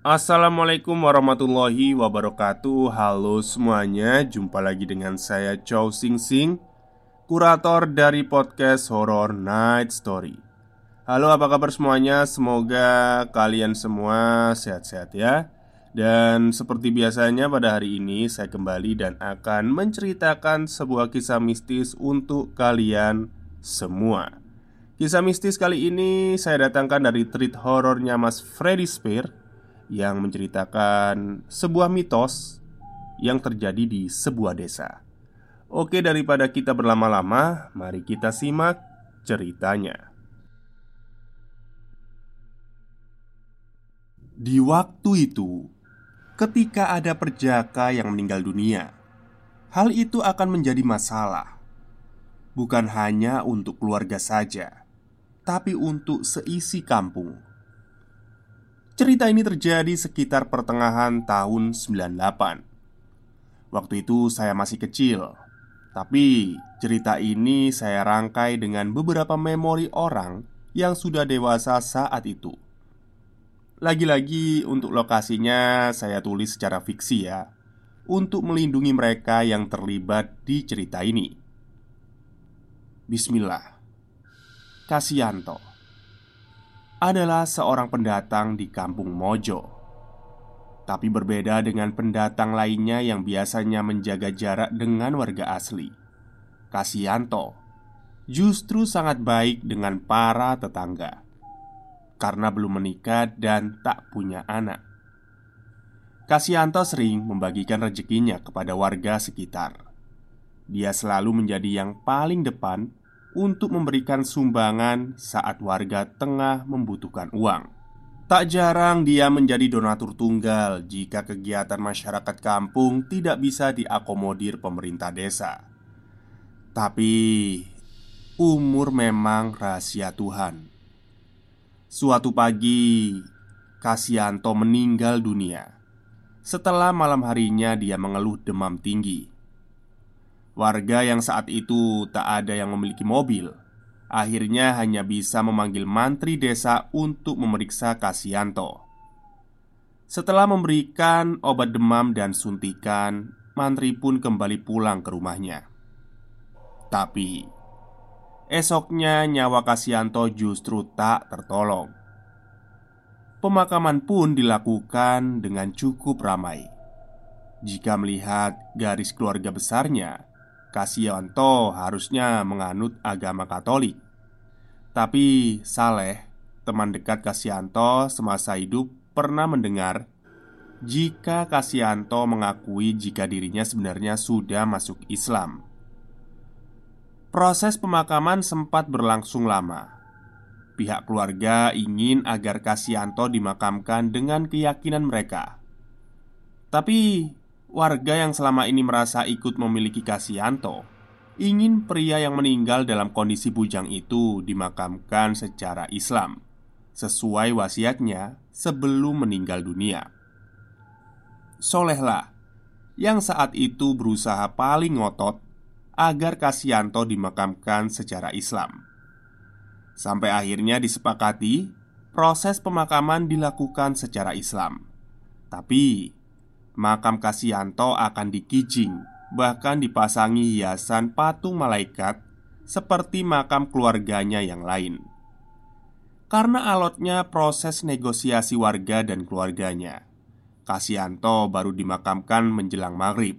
Assalamualaikum warahmatullahi wabarakatuh. Halo semuanya Jumpa lagi dengan saya Chow Sing Sing Kurator dari podcast Horror Night Story. Halo apa kabar semuanya? Semoga kalian semua sehat-sehat ya. Dan seperti biasanya pada hari ini Saya kembali dan akan menceritakan sebuah kisah mistis untuk kalian semua. Kisah mistis kali ini saya datangkan dari treat horornya Mas Freddy Spear yang menceritakan sebuah mitos yang terjadi di sebuah desa. Oke, daripada kita berlama-lama, mari kita simak ceritanya. Di waktu itu, ketika ada perjaka yang meninggal dunia, hal itu akan menjadi masalah, bukan hanya untuk keluarga saja, tapi untuk seisi kampung. Cerita ini terjadi sekitar pertengahan tahun 98 Waktu itu saya masih kecil Tapi cerita ini saya rangkai dengan beberapa memori orang yang sudah dewasa saat itu. Lagi-lagi untuk lokasinya saya tulis secara fiksi ya Untuk melindungi mereka yang terlibat di cerita ini. Bismillah. Kasianto adalah seorang pendatang di kampung Mojo. Tapi berbeda dengan pendatang lainnya yang biasanya menjaga jarak dengan warga asli. Kasianto justru sangat baik dengan para tetangga karena belum menikah dan tak punya anak. Kasianto sering membagikan rezekinya kepada warga sekitar. Dia selalu menjadi yang paling depan untuk memberikan sumbangan saat warga tengah membutuhkan uang. Tak jarang dia menjadi donatur tunggal jika kegiatan masyarakat kampung tidak bisa diakomodir pemerintah desa. Tapi umur memang rahasia Tuhan. Suatu pagi, Kasianto meninggal dunia. Setelah malam harinya dia mengeluh demam tinggi. Warga yang saat itu tak ada yang memiliki mobil Akhirnya hanya bisa memanggil mantri desa untuk memeriksa Kasianto. Setelah memberikan obat demam dan suntikan Mantri pun kembali pulang ke rumahnya. Tapi Esoknya nyawa Kasianto justru tak tertolong. Pemakaman pun dilakukan dengan cukup ramai. Jika melihat garis keluarga besarnya Kasianto harusnya menganut agama Katolik. Tapi Saleh, teman dekat Kasianto semasa hidup, pernah mendengar jika Kasianto mengakui jika dirinya sebenarnya sudah masuk Islam. Proses pemakaman sempat berlangsung lama. Pihak keluarga ingin agar Kasianto dimakamkan dengan keyakinan mereka. Tapi Warga yang selama ini merasa ikut memiliki Kasianto Ingin pria yang meninggal dalam kondisi bujang itu dimakamkan secara Islam Sesuai wasiatnya sebelum meninggal dunia. Solehlah Yang saat itu berusaha paling ngotot Agar Kasianto dimakamkan secara Islam. Sampai akhirnya disepakati Proses pemakaman dilakukan secara Islam. Tapi makam Kasianto akan dikijing, bahkan dipasangi hiasan patung malaikat seperti makam keluarganya yang lain. Karena alotnya proses negosiasi warga dan keluarganya, Kasianto baru dimakamkan menjelang maghrib.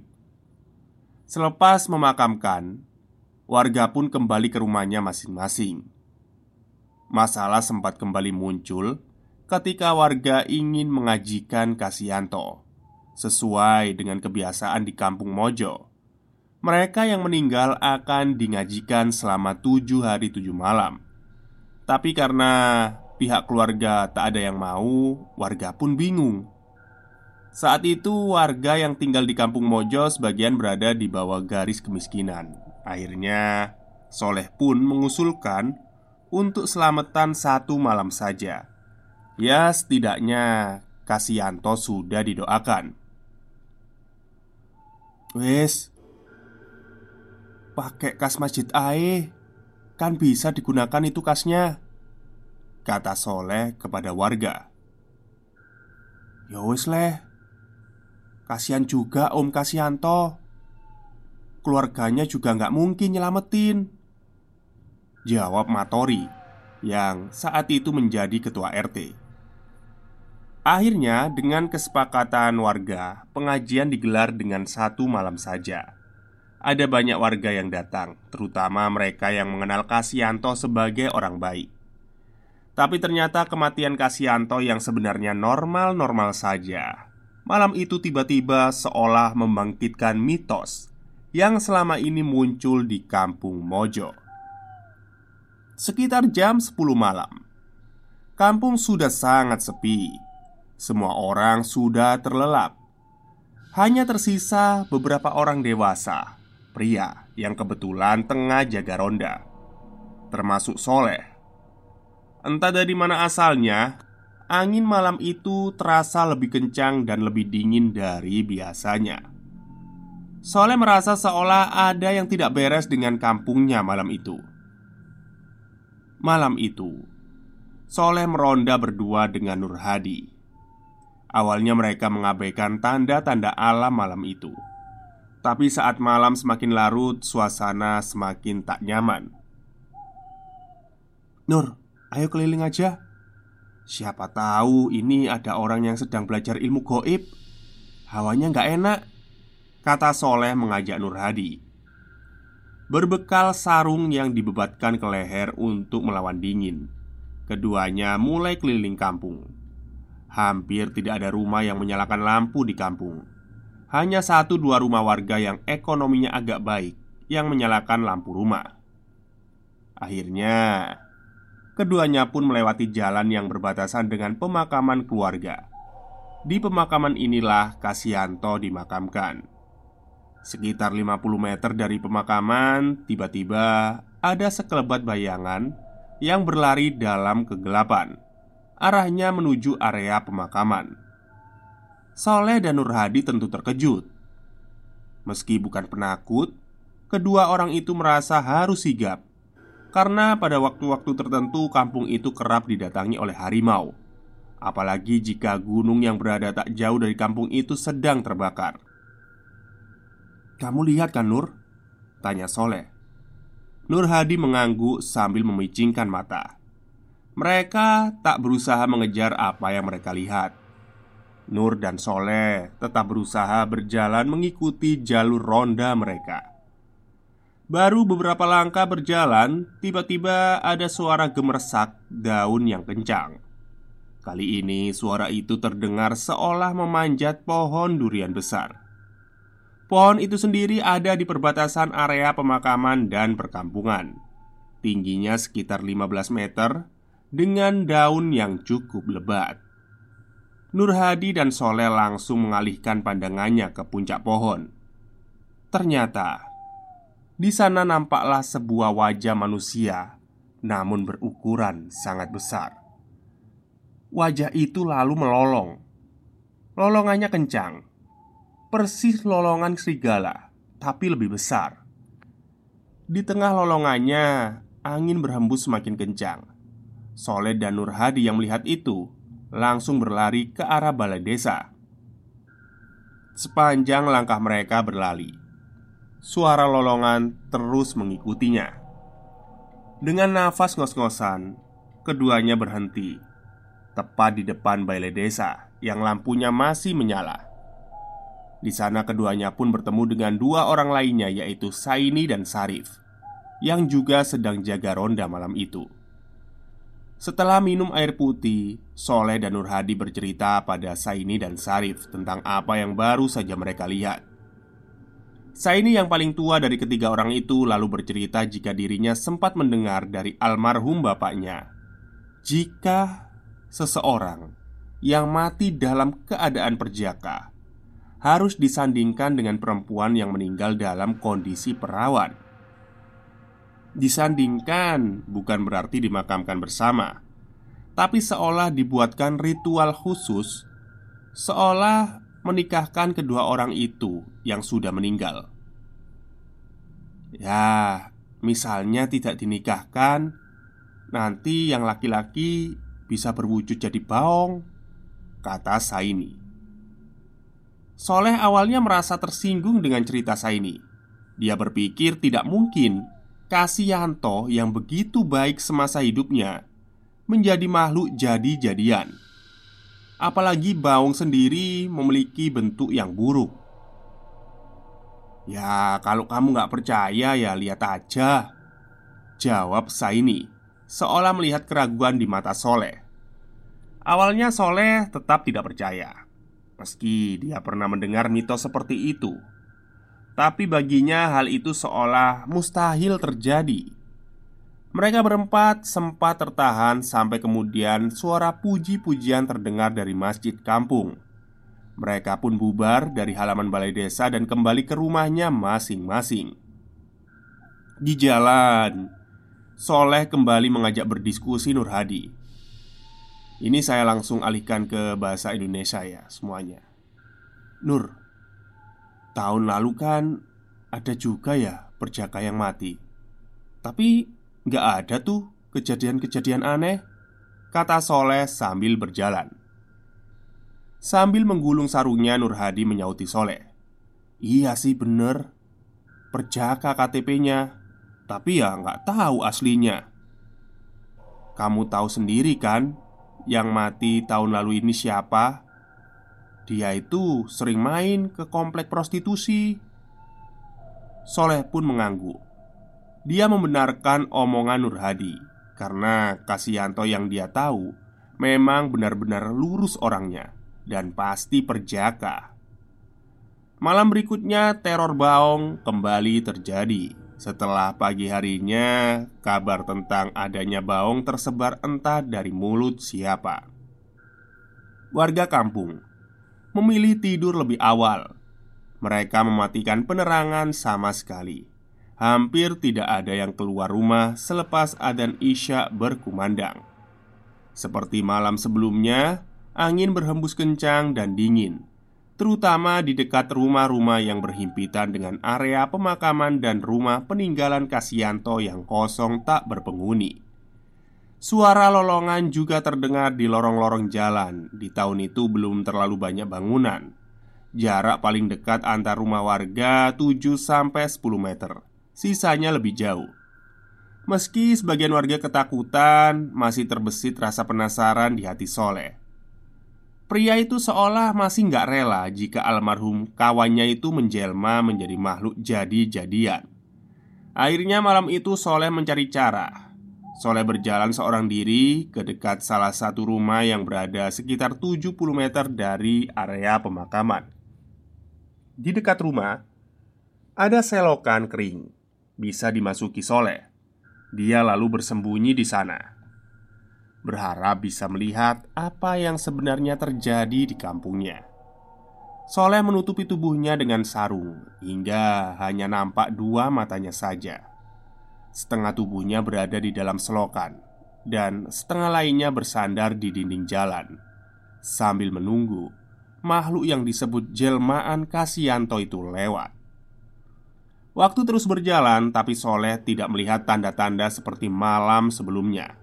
Selepas memakamkan, warga pun kembali ke rumahnya masing-masing. Masalah sempat kembali muncul ketika warga ingin mengajikan Kasianto Sesuai dengan kebiasaan di kampung Mojo. Mereka yang meninggal akan dingajikan selama tujuh hari tujuh malam. Tapi karena pihak keluarga tak ada yang mau Warga pun bingung. Saat itu warga yang tinggal di kampung Mojo Sebagian berada di bawah garis kemiskinan. Akhirnya Soleh pun mengusulkan Untuk selamatan satu malam saja. Ya setidaknya Kasianto sudah didoakan Wes Pakai kas masjid ae. Kan bisa digunakan itu kasnya. Kata Soleh kepada warga. Ya wis leh. Kasihan juga Om Kasianto. Keluarganya juga nggak mungkin nyelamatin. Jawab Matori Yang saat itu menjadi ketua RT Akhirnya dengan kesepakatan warga Pengajian digelar dengan satu malam saja. Ada banyak warga yang datang Terutama mereka yang mengenal Kasianto sebagai orang baik. Tapi ternyata kematian Kasianto yang sebenarnya normal-normal saja. Malam itu tiba-tiba seolah membangkitkan mitos Yang selama ini muncul di kampung Mojo. Sekitar jam 10 malam Kampung sudah sangat sepi Semua orang sudah terlelap. Hanya tersisa beberapa orang dewasa Pria yang kebetulan tengah jaga ronda Termasuk Soleh. Entah dari mana asalnya Angin malam itu terasa lebih kencang dan lebih dingin dari biasanya. Soleh merasa seolah ada yang tidak beres dengan kampungnya malam itu. Malam itu, Soleh meronda berdua dengan Nur Hadi. Awalnya mereka mengabaikan tanda-tanda alam malam itu, tapi saat malam semakin larut, suasana semakin tak nyaman. Nur, ayo keliling aja. Siapa tahu ini ada orang yang sedang belajar ilmu goib. Hawanya nggak enak, kata Soleh mengajak Nur Hadi. Berbekal sarung yang dibebatkan ke leher untuk melawan dingin Keduanya mulai keliling kampung Hampir tidak ada rumah yang menyalakan lampu di kampung. Hanya satu dua rumah warga yang ekonominya agak baik Yang menyalakan lampu rumah. Akhirnya Keduanya pun melewati jalan yang berbatasan dengan pemakaman keluarga. Di pemakaman inilah Kasianto dimakamkan. Sekitar 50 meter dari pemakaman, tiba-tiba ada sekelebat bayangan yang berlari dalam kegelapan. Arahnya menuju area pemakaman. Soleh dan Nur Hadi tentu terkejut. Meski bukan penakut, kedua orang itu merasa harus sigap karena pada waktu-waktu tertentu kampung itu kerap didatangi oleh harimau. Apalagi jika gunung yang berada tak jauh dari kampung itu sedang terbakar. Kamu lihat kan Nur? Tanya Soleh Nur Hadi mengangguk sambil memicingkan mata Mereka tak berusaha mengejar apa yang mereka lihat Nur dan Soleh tetap berusaha berjalan mengikuti jalur ronda mereka Baru beberapa langkah berjalan, tiba-tiba ada suara gemersak daun yang kencang. Kali ini suara itu terdengar seolah memanjat pohon durian besar. Pohon itu sendiri ada di perbatasan area pemakaman dan perkampungan Tingginya sekitar 15 meter Dengan daun yang cukup lebat. Nur Hadi dan Soleh langsung mengalihkan pandangannya ke puncak pohon. Ternyata Di sana nampaklah sebuah wajah manusia Namun berukuran sangat besar. Wajah itu lalu melolong. Lolongannya kencang. Persis lolongan serigala, tapi lebih besar. Di tengah lolongannya, angin berhembus semakin kencang. Soleh dan Nur Hadi yang melihat itu langsung berlari ke arah balai desa. Sepanjang langkah mereka berlari, suara lolongan terus mengikutinya. Dengan nafas ngos-ngosan, keduanya berhenti tepat di depan balai desa yang lampunya masih menyala. Di sana keduanya pun bertemu dengan dua orang lainnya yaitu Saini dan Sarif Yang juga sedang jaga ronda malam itu Setelah minum air putih Soleh dan Nur Hadi bercerita pada Saini dan Sarif Tentang apa yang baru saja mereka lihat Saini yang paling tua dari ketiga orang itu lalu bercerita jika dirinya sempat mendengar dari almarhum bapaknya Jika seseorang yang mati dalam keadaan perjaka harus disandingkan dengan perempuan yang meninggal dalam kondisi perawan. Disandingkan bukan berarti dimakamkan bersama, tapi seolah dibuatkan ritual khusus, seolah menikahkan kedua orang itu yang sudah meninggal. Ya, misalnya tidak dinikahkan, nanti yang laki-laki bisa berwujud jadi baong, kata Saini. Soleh awalnya merasa tersinggung dengan cerita Saini. Dia berpikir tidak mungkin Kasianto yang begitu baik semasa hidupnya menjadi makhluk jadi-jadian. Apalagi Baung sendiri memiliki bentuk yang buruk. Ya, kalau kamu nggak percaya ya lihat aja Jawab Saini Seolah melihat keraguan di mata Soleh Awalnya Soleh tetap tidak percaya Meski dia pernah mendengar mitos seperti itu Tapi baginya hal itu seolah mustahil terjadi Mereka berempat sempat tertahan sampai kemudian suara puji-pujian terdengar dari masjid kampung mereka pun bubar dari halaman balai desa dan kembali ke rumahnya masing-masing. Di jalan, Soleh kembali mengajak berdiskusi Nur Hadi. Ini saya langsung alihkan ke bahasa Indonesia ya semuanya. Nur, tahun lalu kan ada juga ya perjaka yang mati. Tapi nggak ada tuh kejadian-kejadian aneh. Kata Soleh sambil berjalan. Sambil menggulung sarungnya Nur Hadi menyauti Soleh. Iya sih bener. Perjaka KTP-nya Tapi ya nggak tahu aslinya. Kamu tahu sendiri kan Yang mati tahun lalu ini siapa? Dia itu sering main ke komplek prostitusi Soleh pun mengangguk Dia membenarkan omongan Nur Hadi Karena Kasianto yang dia tahu Memang benar-benar lurus orangnya dan pasti perjaka. Malam berikutnya, teror Baong kembali terjadi. Setelah pagi harinya, kabar tentang adanya Baong tersebar entah dari mulut siapa. Warga kampung memilih tidur lebih awal. Mereka mematikan penerangan sama sekali. Hampir tidak ada yang keluar rumah selepas adzan Isya berkumandang. Seperti malam sebelumnya, angin berhembus kencang dan dingin, terutama di dekat rumah-rumah yang berhimpitan dengan area pemakaman dan rumah peninggalan Kasianto yang kosong tak berpenghuni. Suara lolongan juga terdengar di lorong-lorong jalan. Di tahun itu belum terlalu banyak bangunan. Jarak paling dekat antar rumah warga 7 sampai 10 meter. Sisanya lebih jauh. Meski sebagian warga ketakutan, masih terbesit rasa penasaran di hati Soleh. Pria itu seolah masih nggak rela jika almarhum kawannya itu menjelma menjadi makhluk jadi-jadian. Akhirnya malam itu Soleh mencari cara. Soleh berjalan seorang diri ke dekat salah satu rumah yang berada sekitar 70 meter dari area pemakaman. Di dekat rumah ada selokan kering, bisa dimasuki Soleh. Dia lalu bersembunyi di sana berharap bisa melihat apa yang sebenarnya terjadi di kampungnya. Soleh menutupi tubuhnya dengan sarung hingga hanya nampak dua matanya saja. Setengah tubuhnya berada di dalam selokan, dan setengah lainnya bersandar di dinding jalan sambil menunggu makhluk yang disebut jelmaan Kasianto itu lewat. Waktu terus berjalan, tapi Soleh tidak melihat tanda-tanda seperti malam sebelumnya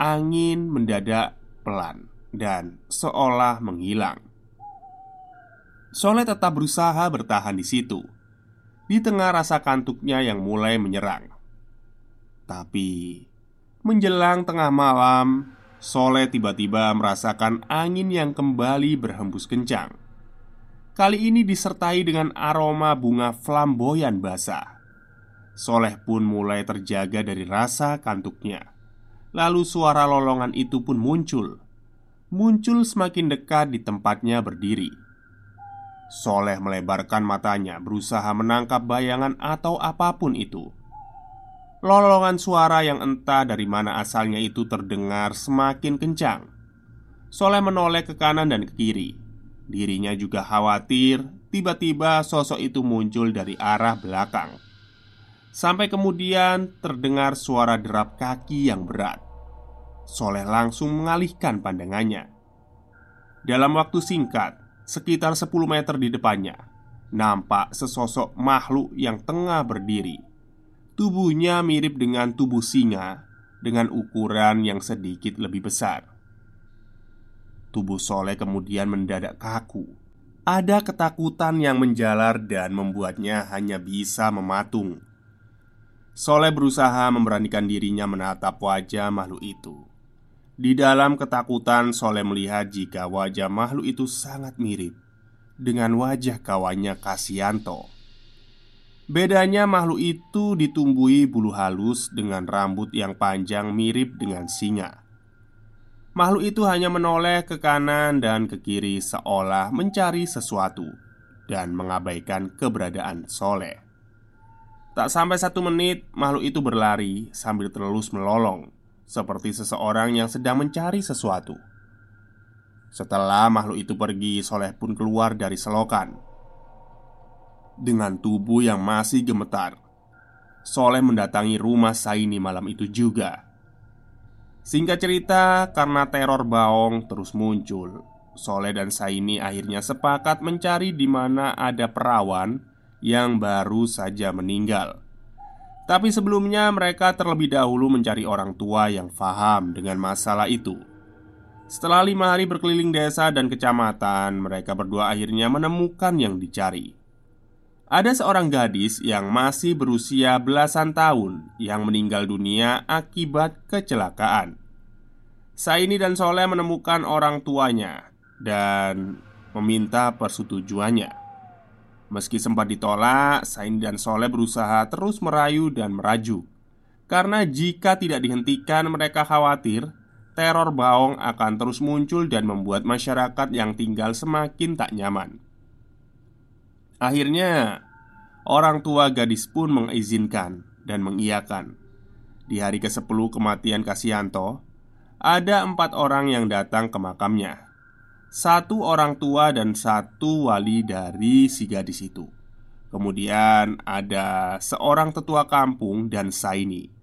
angin mendadak pelan dan seolah menghilang. Soleh tetap berusaha bertahan di situ, di tengah rasa kantuknya yang mulai menyerang. Tapi menjelang tengah malam, Soleh tiba-tiba merasakan angin yang kembali berhembus kencang. Kali ini disertai dengan aroma bunga flamboyan basah. Soleh pun mulai terjaga dari rasa kantuknya. Lalu suara lolongan itu pun muncul Muncul semakin dekat di tempatnya berdiri Soleh melebarkan matanya berusaha menangkap bayangan atau apa pun itu Lolongan suara yang entah dari mana asalnya itu terdengar semakin kencang Soleh menoleh ke kanan dan ke kiri Dirinya juga khawatir Tiba-tiba sosok itu muncul dari arah belakang Sampai kemudian terdengar suara derap kaki yang berat. Soleh langsung mengalihkan pandangannya. Dalam waktu singkat, sekitar 10 meter di depannya, nampak sesosok makhluk yang tengah berdiri. Tubuhnya mirip dengan tubuh singa dengan ukuran yang sedikit lebih besar. Tubuh Soleh kemudian mendadak kaku. Ada ketakutan yang menjalar dan membuatnya hanya bisa mematung. Soleh berusaha memberanikan dirinya menatap wajah makhluk itu. Di dalam ketakutan, Soleh melihat jika wajah makhluk itu sangat mirip dengan wajah kawannya Kasianto. Bedanya makhluk itu ditumbuhi bulu halus dengan rambut yang panjang mirip dengan singa. Makhluk itu hanya menoleh ke kanan dan ke kiri seolah mencari sesuatu dan mengabaikan keberadaan Soleh. Tak sampai satu menit, makhluk itu berlari sambil terus melolong, seperti seseorang yang sedang mencari sesuatu. Setelah makhluk itu pergi, Soleh pun keluar dari selokan dengan tubuh yang masih gemetar. Soleh mendatangi rumah Saini malam itu juga Singkat cerita, karena teror Baong terus muncul, Soleh dan Saini akhirnya sepakat mencari di mana ada perawan yang baru saja meninggal. Tapi sebelumnya mereka terlebih dahulu mencari orang tua yang faham dengan masalah itu. Setelah lima hari berkeliling desa dan kecamatan, mereka berdua akhirnya menemukan yang dicari. Ada seorang gadis yang masih berusia belasan tahun yang meninggal dunia akibat kecelakaan. Saini dan Soleh menemukan orang tuanya dan meminta persetujuannya. Meski sempat ditolak, Saini dan Soleh berusaha terus merayu dan merajuk. Karena jika tidak dihentikan, mereka khawatir teror baong akan terus muncul dan membuat masyarakat yang tinggal semakin tak nyaman. Akhirnya, orang tua gadis pun mengizinkan dan mengiyakan. Di hari ke-10 kematian Kasianto, ada empat orang yang datang ke makamnya. Satu orang tua dan satu wali dari si gadis itu. Kemudian ada seorang tetua kampung dan Saini.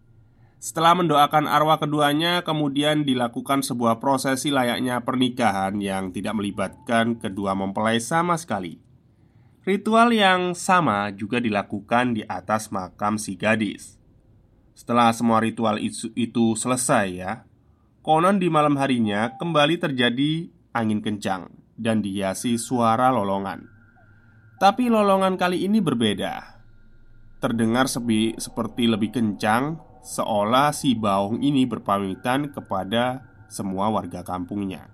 Setelah mendoakan arwah keduanya, kemudian dilakukan sebuah prosesi layaknya pernikahan yang tidak melibatkan kedua mempelai sama sekali. Ritual yang sama juga dilakukan di atas makam si gadis. Setelah semua ritual itu, selesai ya, konon di malam harinya kembali terjadi angin kencang dan dihiasi suara lolongan. Tapi lolongan kali ini berbeda. Terdengar sepi, seperti lebih kencang, seolah si baung ini berpamitan kepada semua warga kampungnya.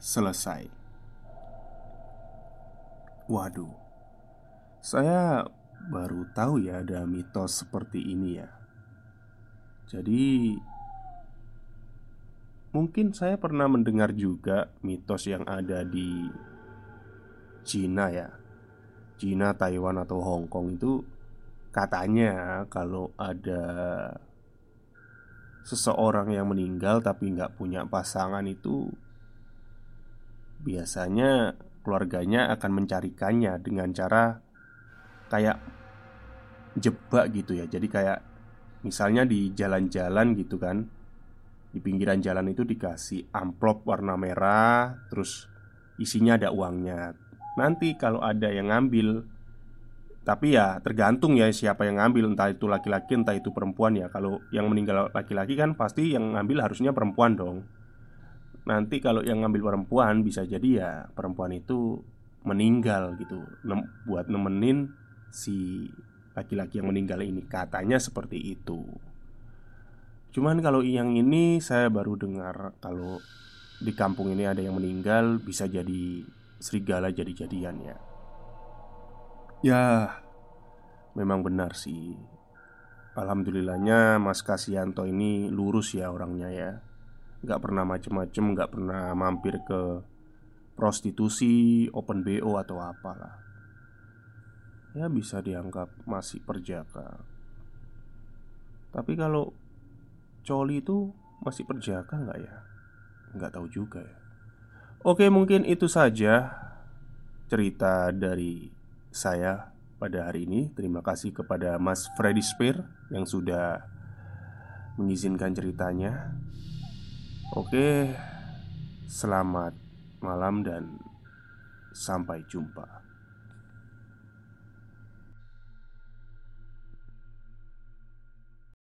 Selesai. Waduh, saya baru tahu ya ada mitos seperti ini ya. Jadi, mungkin saya pernah mendengar juga mitos yang ada di Cina ya. Cina, Taiwan, atau Hong Kong itu katanya kalau ada seseorang yang meninggal tapi nggak punya pasangan itu biasanya keluarganya akan mencarikannya dengan cara kayak jebak gitu ya. Jadi kayak misalnya di jalan-jalan gitu kan. Di pinggiran jalan itu dikasih amplop warna merah, terus isinya ada uangnya. Nanti kalau ada yang ngambil tapi ya tergantung ya siapa yang ngambil Entah itu laki-laki entah itu perempuan ya. Kalau yang meninggal laki-laki kan pasti yang ngambil harusnya perempuan dong. Nanti kalau yang ngambil perempuan bisa jadi ya perempuan itu meninggal gitu. Nem Buat nemenin si laki-laki yang meninggal ini. Katanya seperti itu Cuman kalau yang ini saya baru dengar Kalau di kampung ini ada yang meninggal Bisa jadi serigala jadi-jadian ya. Ya. Memang benar sih. Alhamdulillahnya Mas Kasianto ini lurus ya orangnya ya. Nggak pernah macem-macem nggak pernah mampir ke prostitusi open bo atau apalah. Ya bisa dianggap masih perjaka. Tapi kalau coli itu masih perjaka nggak ya? Nggak tahu juga ya. Oke mungkin itu saja cerita dari saya pada hari ini. Terima kasih kepada Mas Freddy Spear yang sudah mengizinkan ceritanya. Oke, selamat malam dan sampai jumpa.